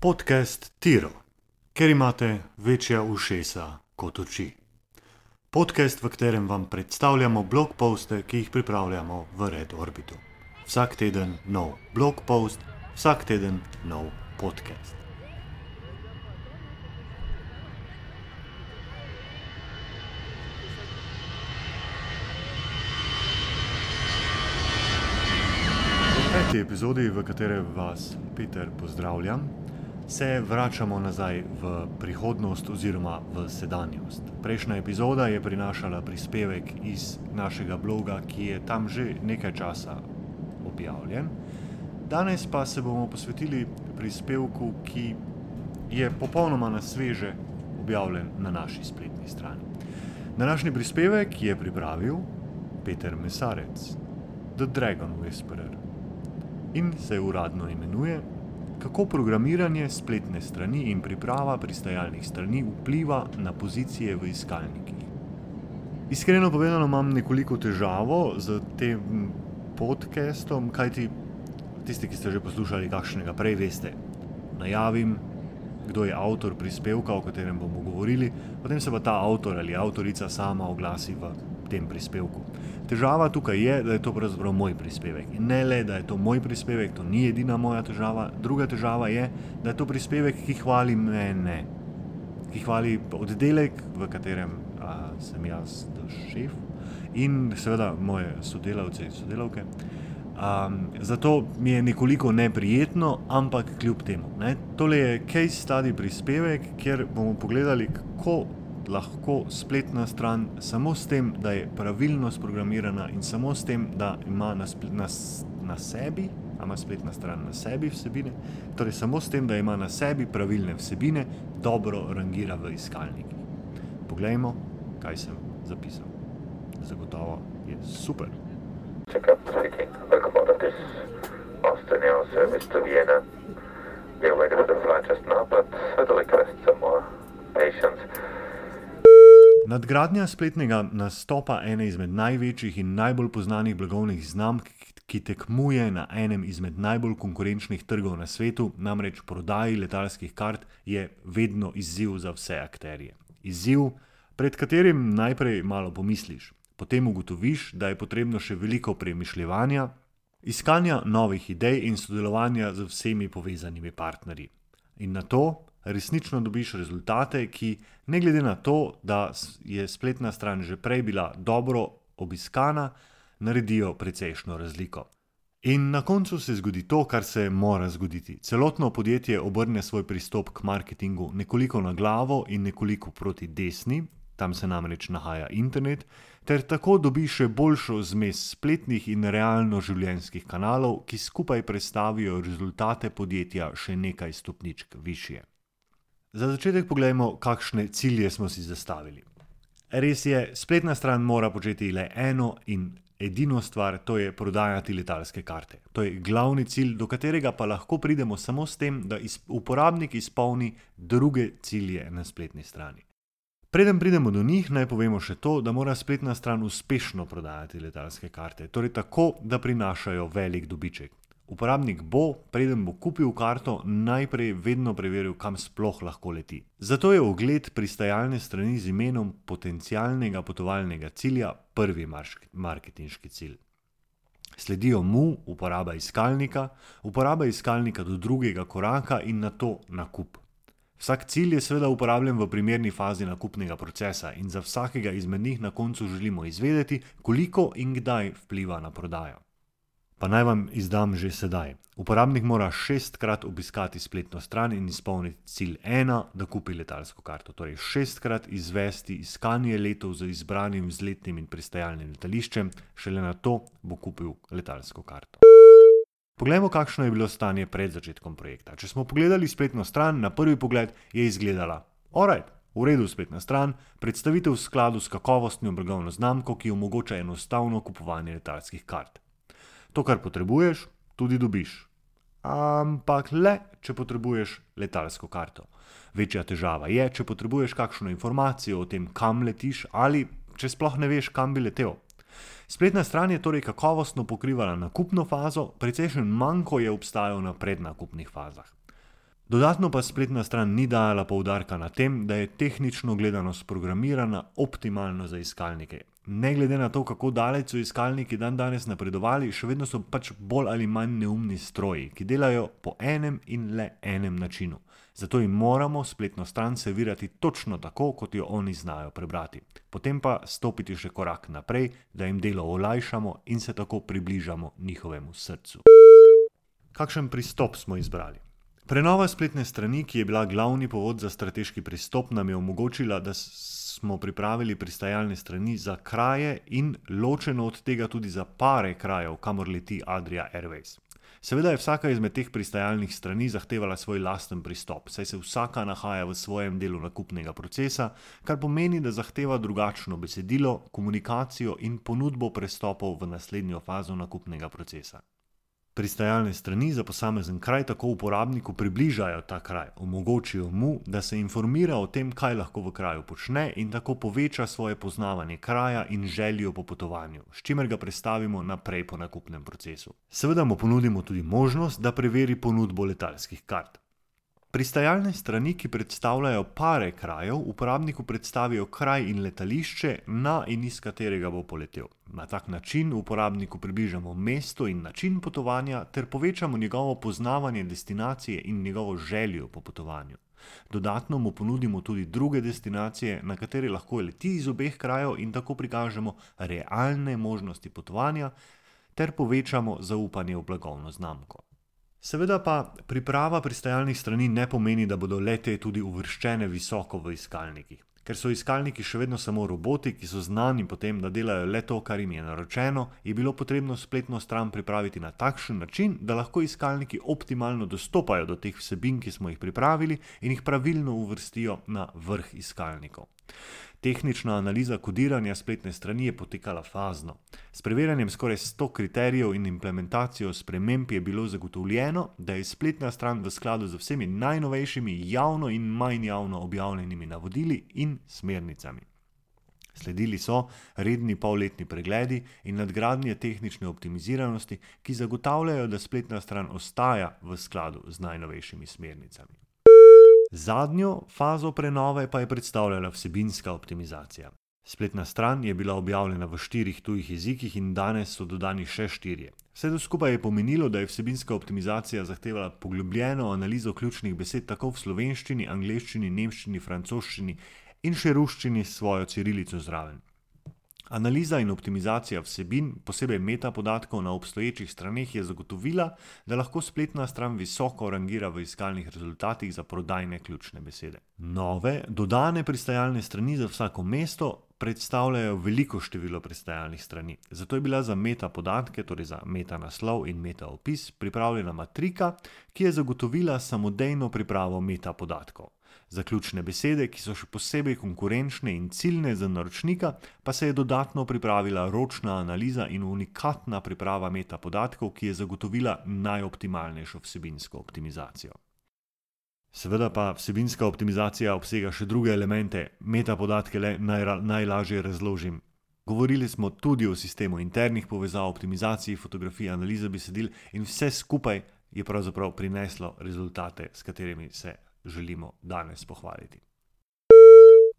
Podcast Tiro, ker imate večja ušesa kot oči. Podcast, v katerem vam predstavljamo blog poste, ki jih pripravljamo v Red Orbitu. Vsak teden nov blog post, vsak teden nov podcast. V peti epizodi, v kateri vas Peter pozdravljam, se vračamo nazaj v prihodnost oziroma v sedanjost. Prejšnja epizoda je prinašala prispevek iz našega bloga, ki je tam že nekaj časa objavljen. Danes pa se bomo posvetili prispevku, ki je popolnoma na sveže objavljen na naši spletni strani. Današnji prispevek je pripravil Peter Mesarec, The Dragon Whisperer, in se uradno imenuje Kako programiranje spletne strani in priprava pristajalnih strani vpliva na pozicije v iskalnikih. Iskreno povedano, imam nekoliko težavo z tem podcastom, kajti tisti, ki ste že poslušali kakšnega prej, veste, najavim, kdo je avtor prispevka, o katerem bomo govorili, potem se pa ta avtor ali avtorica sama oglasi v tem prispevku. Težava tukaj je, da je to pravzaprav moj prispevek. In ne le, da je to moj prispevek, to ni edina moja težava. Druga težava je, da je to prispevek, ki hvali mene, ki hvali oddelek, v katerem a, sem jaz šef in seveda moje sodelavce in sodelavke. Um, zato mi je nekoliko neprijetno, ampak kljub temu. Ne, tole je case study prispevek, kjer bomo pogledali, kako lahko spletna stran samo s tem, da je pravilno sprogramirana in samo s tem, da ima na, na, na sebi, ima spletna stran na sebi vsebine, torej samo s tem, da ima na sebi pravilne vsebine, dobro rangira v iskalnikih. Poglejmo, kaj sem zapisal. Zagotovo je super. Check up speaking. Locomotive Austin Air Service to Vienna. We are waiting for the flight just now, but I'd request some more patience. Nadgradnja spletnega nastopa ene izmed največjih in najbolj znanih blagovnih znamk, ki tekmuje na enem izmed najbolj konkurenčnih trgov na svetu, namreč prodaji letalskih kart, je vedno izziv za vse akterje. Izziv, pred katerim najprej malo pomisliš, potem ugotoviš, da je potrebno še veliko premišljevanja, iskanja novih idej in sodelovanja z vsemi povezanimi partnerji. In na to resnično dobiš rezultate, ki, ne glede na to, da je spletna stran že prej bila dobro obiskana, naredijo precejšno razliko. In na koncu se zgodi to, kar se mora zgoditi. Celotno podjetje obrne svoj pristop k marketingu nekoliko na glavo in nekoliko proti desni, tam se namreč nahaja internet, ter tako dobi še boljšo zmes spletnih in realno življenjskih kanalov, ki skupaj predstavijo rezultate podjetja še nekaj stopničk više. Za začetek pogledajmo, kakšne cilje smo si zastavili. Res je, spletna stran mora početi le eno in edino stvar, to je prodajati letalske karte. To je glavni cilj, do katerega pa lahko pridemo samo s tem, da uporabnik izpolni druge cilje na spletni strani. Preden pridemo do njih, naj povemo še to, da mora spletna stran uspešno prodajati letalske karte, torej tako, da prinašajo velik dobiček. Uporabnik bo, preden bo kupil karto, najprej vedno preveril, kam sploh lahko leti. Zato je ogled pristajalne strani z imenom potencialnega potovalnega cilja prvi marketinški cilj. Sledijo mu uporaba iskalnika, uporaba iskalnika do drugega koraka in na to nakup. Vsak cilj je seveda uporabljen v primerni fazi nakupnega procesa in za vsakega izmed njih na koncu želimo izvedeti, koliko in kdaj vpliva na prodajo. Pa naj vam izdam že sedaj. Uporabnik mora šestkrat obiskati spletno stran in izpolniti cilj ena, da kupi letalsko karto. Torej šestkrat izvesti iskanje letov z izbranim vzletnim in pristajalnim letališčem, šele na to bo kupil letalsko karto. Poglejmo, kakšno je bilo stanje pred začetkom projekta. Če smo pogledali spletno stran, na prvi pogled je izgledala: Alright, v redu spletna stran, predstavitev v skladu s kakovostno blagovno znamko, ki omogoča enostavno kupovanje letalskih kart. To, kar potrebuješ, tudi dobiš. Ampak le, če potrebuješ letalsko karto. Večja težava je, če potrebuješ kakšno informacijo o tem, kam letiš, ali če sploh ne veš, kam bi letel. Spletna stran je torej kakovostno pokrivala nakupno fazo, precejšen manjko je obstajal na prednakupnih fazah. Dodatno pa spletna stran ni dajala poudarka na tem, da je tehnično gledano sprogramirana optimalno za iskalnike. Ne glede na to, kako daleč so iskalniki dan danes napredovali, še vedno so pač bolj ali manj neumni stroji, ki delajo po enem in le enem načinu. Zato jim moramo spletno stran servirati točno tako, kot jo oni znajo prebrati. Potem pa stopiti še korak naprej, da jim delo olajšamo in se tako približamo njihovemu srcu. Kakšen pristop smo izbrali? Prenova spletne strani, ki je bila glavni povod za strateški pristop, nam je omogočila, da smo pripravili pristajalne strani za kraje in ločeno od tega tudi za pare krajev, kamor leti Adria Airways. Seveda je vsaka izmed teh pristajalnih strani zahtevala svoj lasten pristop, saj se vsaka nahaja v svojem delu nakupnega procesa, kar pomeni, da zahteva drugačno besedilo, komunikacijo in ponudbo prestopov v naslednjo fazo nakupnega procesa. Pristajalne strani za posamezen kraj tako uporabniku približajo ta kraj, omogočijo mu, da se informira o tem, kaj lahko v kraju počne in tako poveča svoje poznavanje kraja in željo po potovanju, s čimer ga predstavimo naprej po nakupnem procesu. Seveda mu ponudimo tudi možnost, da preveri ponudbo letalskih kart. Pristajalne strani, ki predstavljajo pare krajev, uporabniku predstavijo kraj in letališče, na in iz katerega bo poletel. Na tak način uporabniku približamo mesto in način potovanja ter povečamo njegovo poznavanje destinacije in njegovo željo po potovanju. Dodatno mu ponudimo tudi druge destinacije, na katere lahko leti iz obeh krajev in tako prikažemo realne možnosti potovanja ter povečamo zaupanje v blagovno znamko. Seveda pa priprava pristajalnih strani ne pomeni, da bodo lete tudi uvrščene visoko v iskalnikih. Ker so iskalniki še vedno samo roboti, ki so znani po tem, da delajo le to, kar jim je naročeno, je bilo potrebno spletno stran pripraviti na takšen način, da lahko iskalniki optimalno dostopajo do teh vsebin, ki smo jih pripravili, in jih pravilno uvrstijo na vrh iskalnikov. Tehnična analiza kodiranja spletne strani je potekala fazno. S preverjanjem skoraj 100 kriterijev in implementacijo sprememb je bilo zagotovljeno, da je spletna stran v skladu z vsemi najnovejšimi javno in manj javno objavljenimi navodili in smernicami. Sledili so redni polletni pregledi in nadgradnje tehnične optimiziranosti, ki zagotavljajo, da spletna stran ostaja v skladu z najnovejšimi smernicami. Zadnjo fazo prenove pa je predstavljala vsebinska optimizacija. Spletna stran je bila objavljena v štirih tujih jezikih in danes so dodani še štirje. Vse to skupaj je pomenilo, da je vsebinska optimizacija zahtevala poglobljeno analizo ključnih besed tako v slovenščini, angleščini, nemščini, francoščini in še ruščini s svojo cirilico zraven. Analiza in optimizacija vsebin, posebej metapodatkov na obstoječih straneh, je zagotovila, da lahko spletna stran visoko rangira v iskalnih rezultatih za prodajne ključne besede. Nove, dodane pristajalne strani za vsako mesto predstavljajo veliko število pristajalnih strani. Zato je bila za metapodatke, torej za metanaslov in metaopis, pripravljena matrika, ki je zagotovila samodejno pripravo metapodatkov. Za ključne besede, ki so še posebej konkurenčne in ciljne za naročnika, pa se je dodatno pripravila ročna analiza in unikatna priprava metapodatkov, ki je zagotovila najoptimalnejšo vsebinsko optimizacijo. Seveda pa vsebinska optimizacija obsega še druge elemente, metapodatke le najra, najlažje razložim. Govorili smo tudi o sistemu internih povezav, optimizaciji fotografij, analize besedil in vse skupaj je pravzaprav prineslo rezultate, s katerimi se želimo danes pohvaliti.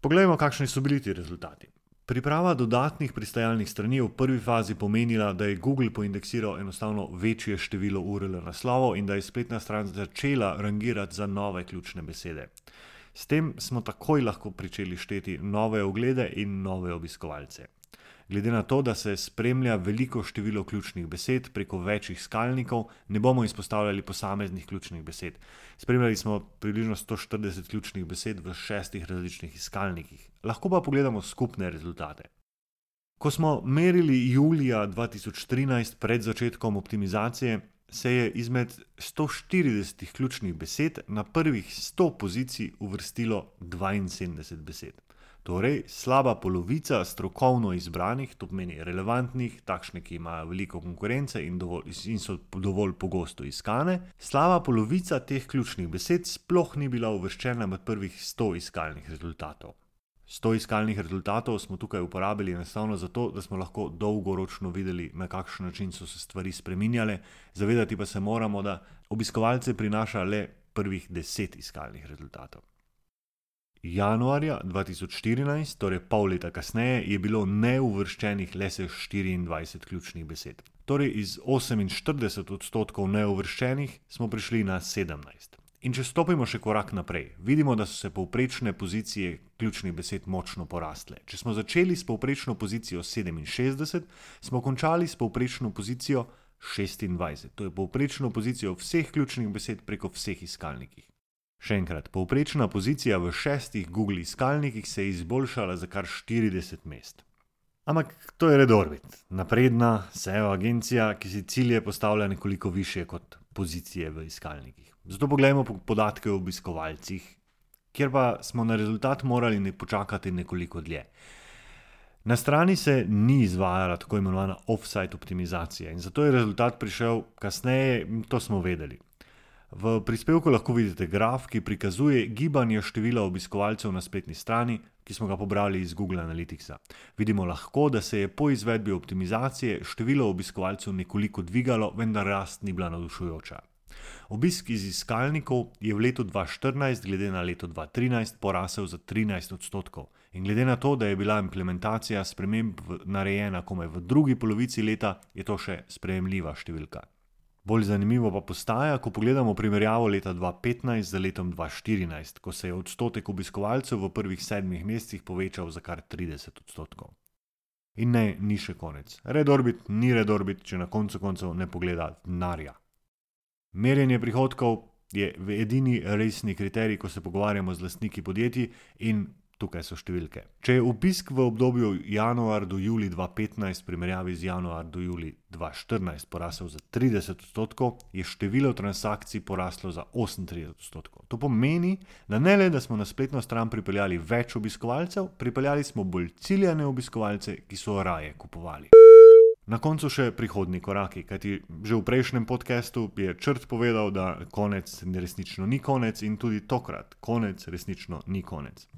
Poglejmo, kakšni so bili ti rezultati. Priprava dodatnih pristajalnih strani je v prvi fazi pomenila, da je Google poindeksiral enostavno večje število URL naslovov in da je spletna stran začela rangirati za nove ključne besede. S tem smo takoj lahko pričeli šteti nove oglede in nove obiskovalce. Glede na to, da se spremlja veliko število ključnih besed preko večjih skalnikov, ne bomo izpostavljali posameznih ključnih besed. Spremljali smo približno 140 ključnih besed v šestih različnih iskalnikih. Lahko pa pogledamo skupne rezultate. Ko smo merili julija 2013 pred začetkom optimizacije, se je izmed 140 ključnih besed na prvih 100 pozicij uvrstilo 72 besed. Torej, slaba polovica strokovno izbranih, to pomeni relevantnih, takšne, ki imajo veliko konkurence in, dovolj, in so dovolj pogosto iskane, slaba polovica teh ključnih besed sploh ni bila uvrščena med prvih 100 iskalnih rezultatov. 100 iskalnih rezultatov smo tukaj uporabili enostavno zato, da smo lahko dolgoročno videli, na kakšen način so se stvari spreminjale, zavedati pa se moramo, da obiskovalce prinaša le prvih deset iskalnih rezultatov. Januarja 2014, torej pol leta kasneje, je bilo neuvrščenih le še 24 ključnih besed. Torej iz 48 odstotkov neuvrščenih smo prišli na 17. In če stopimo še korak naprej, vidimo, da so se povprečne pozicije ključnih besed močno porastle. Če smo začeli s povprečno pozicijo 67, smo končali s povprečno pozicijo 26. To je povprečno pozicijo vseh ključnih besed preko vseh iskalnikov. Še enkrat, povprečna pozicija v šestih Google iskalnikih se je izboljšala za kar 40 mest. Ampak to je Redorbit, napredna SEO agencija, ki si cilje postavlja nekoliko više kot pozicije v iskalnikih. Zato pogledajmo podatke o obiskovalcih, kjer pa smo na rezultat morali ne počakati nekoliko dlje. Na strani se ni izvajala tako imenovana offsite optimizacija in zato je rezultat prišel kasneje, to smo vedeli. V prispevku lahko vidite graf, ki prikazuje gibanje števila obiskovalcev na spletni strani, ki smo ga pobrali iz Google Analyticsa. Vidimo lahko, da se je po izvedbi optimizacije število obiskovalcev nekoliko dvigalo, vendar rast ni bila navdušujoča. Obisk iz iskalnikov je v letu 2014, glede na leto 2013, porasel za 13 odstotkov. In glede na to, da je bila implementacija sprememb narejena komaj v drugi polovici leta, je to še sprejemljiva številka. Bolj zanimivo pa postaja, ko pogledamo primerjavo leta 2015 z letom 2014, ko se je odstotek obiskovalcev v prvih sedmih mesecih povečal za kar 30 odstotkov. In ne, ni še konec. Redorbit ni redorbit, če na koncu koncev ne pogleda denarja. Merjenje prihodkov je edini resni kriterij, ko se pogovarjamo z lastniki podjetij in tukaj so številke. Če je obisk v obdobju januar do juli 2015 v primerjavi z januar do juli 2014 porasel za 30 odstotkov, je število transakcij poraslo za 38 odstotkov. To pomeni, da ne le, da smo na spletno stran pripeljali več obiskovalcev, pripeljali smo bolj ciljane obiskovalce, ki so raje kupovali. Na koncu še prihodni koraki, kajti že v prejšnjem podkastu je črt povedal, da konec resnično ni konec in tudi tokrat konec resnično ni konec.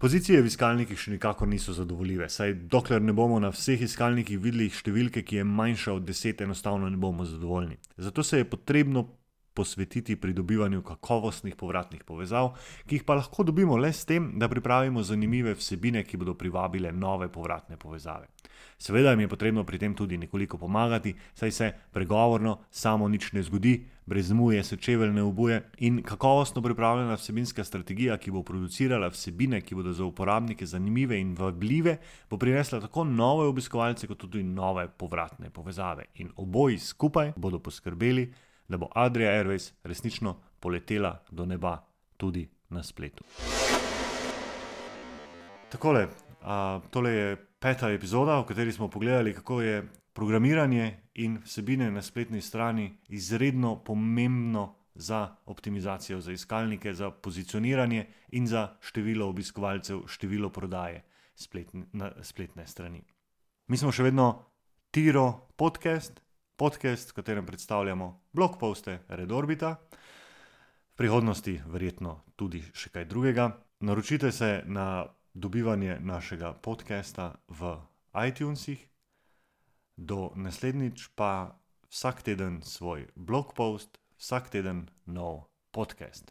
Pozicije v iskalnikih še nikakor niso zadovoljive, saj dokler ne bomo na vseh iskalnikih videli številke, ki je manjša od 10, enostavno ne bomo zadovoljni. Zato se je potrebno posvetiti pridobivanju kakovostnih povratnih povezav, ki jih pa lahko dobimo le s tem, da pripravimo zanimive vsebine, ki bodo privabile nove povratne povezave. Seveda jim je potrebno pri tem tudi nekoliko pomagati, saj se pregovorno samo nič ne zgodi, brez muje se čevelj ne obuje in kakovostno pripravljena vsebinska strategija, ki bo producirala vsebine, ki bodo za uporabnike zanimive in vabljive, bo prinesla tako nove obiskovalce, kot tudi nove povratne povezave. In oboji skupaj bodo poskrbeli, da bo Adria Airways resnično poletela do neba tudi na spletu. Takole, a, tole je peta epizoda, v kateri smo pogledali, kako je programiranje in vsebine na spletni strani izredno pomembno za optimizacijo, za iskalnike, za pozicioniranje in za število obiskovalcev, število prodaje spletne, na spletne strani. Mi smo še vedno Tiro podcast, podcast, v katerem predstavljamo blog poste Redorbita, v prihodnosti verjetno tudi še kaj drugega. Naročite se na dobivanje našega podcasta v iTunesih, do naslednjič pa vsak teden svoj blog post, vsak teden nov podcast.